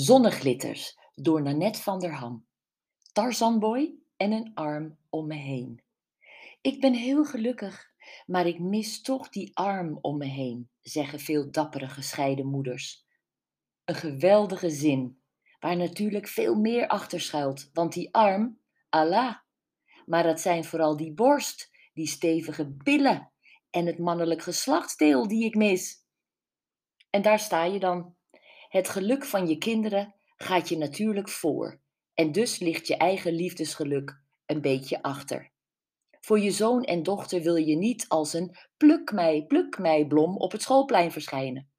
Zonneglitters door Nanette van der Ham. Tarzanboy en een arm om me heen. Ik ben heel gelukkig, maar ik mis toch die arm om me heen, zeggen veel dappere gescheiden moeders. Een geweldige zin, waar natuurlijk veel meer achter schuilt, want die arm, Allah. Maar dat zijn vooral die borst, die stevige billen en het mannelijk geslachtsdeel die ik mis. En daar sta je dan, het geluk van je kinderen gaat je natuurlijk voor en dus ligt je eigen liefdesgeluk een beetje achter. Voor je zoon en dochter wil je niet als een pluk mij, blom op het schoolplein verschijnen.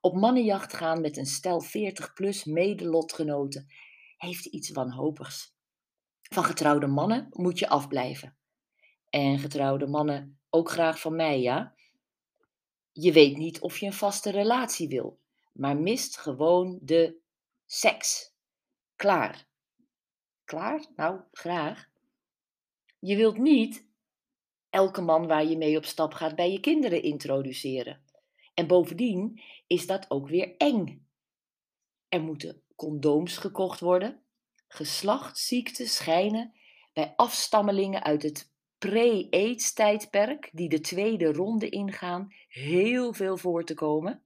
Op mannenjacht gaan met een stel 40-plus medelotgenoten heeft iets wanhopigs. Van getrouwde mannen moet je afblijven. En getrouwde mannen ook graag van mij, ja? Je weet niet of je een vaste relatie wil maar mist gewoon de seks. Klaar. Klaar? Nou, graag. Je wilt niet elke man waar je mee op stap gaat bij je kinderen introduceren. En bovendien is dat ook weer eng. Er moeten condooms gekocht worden. Geslachtsziekten schijnen bij afstammelingen uit het pre-AIDS tijdperk, die de tweede ronde ingaan, heel veel voor te komen.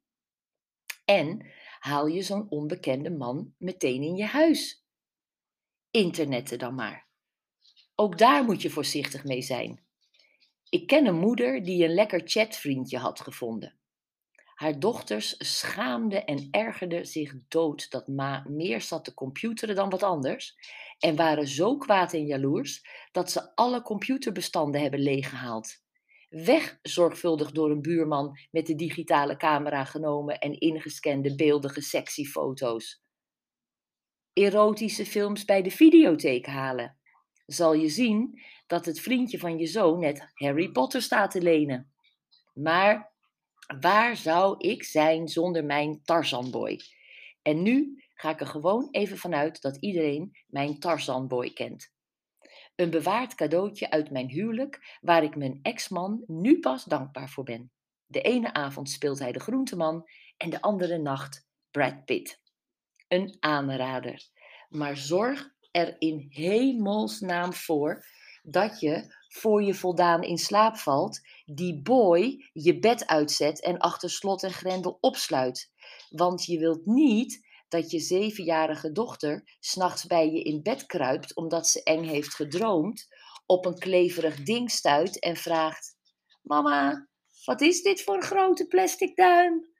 En haal je zo'n onbekende man meteen in je huis. Internetten dan maar. Ook daar moet je voorzichtig mee zijn. Ik ken een moeder die een lekker chatvriendje had gevonden. Haar dochters schaamden en ergerden zich dood dat ma meer zat te computeren dan wat anders en waren zo kwaad en jaloers dat ze alle computerbestanden hebben leeggehaald weg zorgvuldig door een buurman met de digitale camera genomen en ingescande beeldige sexy foto's. Erotische films bij de videotheek halen. Zal je zien dat het vriendje van je zoon net Harry Potter staat te lenen. Maar waar zou ik zijn zonder mijn Tarzanboy? En nu ga ik er gewoon even vanuit dat iedereen mijn Tarzanboy kent. Een bewaard cadeautje uit mijn huwelijk, waar ik mijn ex-man nu pas dankbaar voor ben. De ene avond speelt hij de groenteman en de andere nacht Brad Pitt. Een aanrader. Maar zorg er in hemelsnaam voor dat je, voor je voldaan in slaap valt, die boy je bed uitzet en achter slot en grendel opsluit. Want je wilt niet dat je zevenjarige dochter s'nachts bij je in bed kruipt omdat ze eng heeft gedroomd, op een kleverig ding stuit en vraagt: Mama, wat is dit voor een grote plastic duim?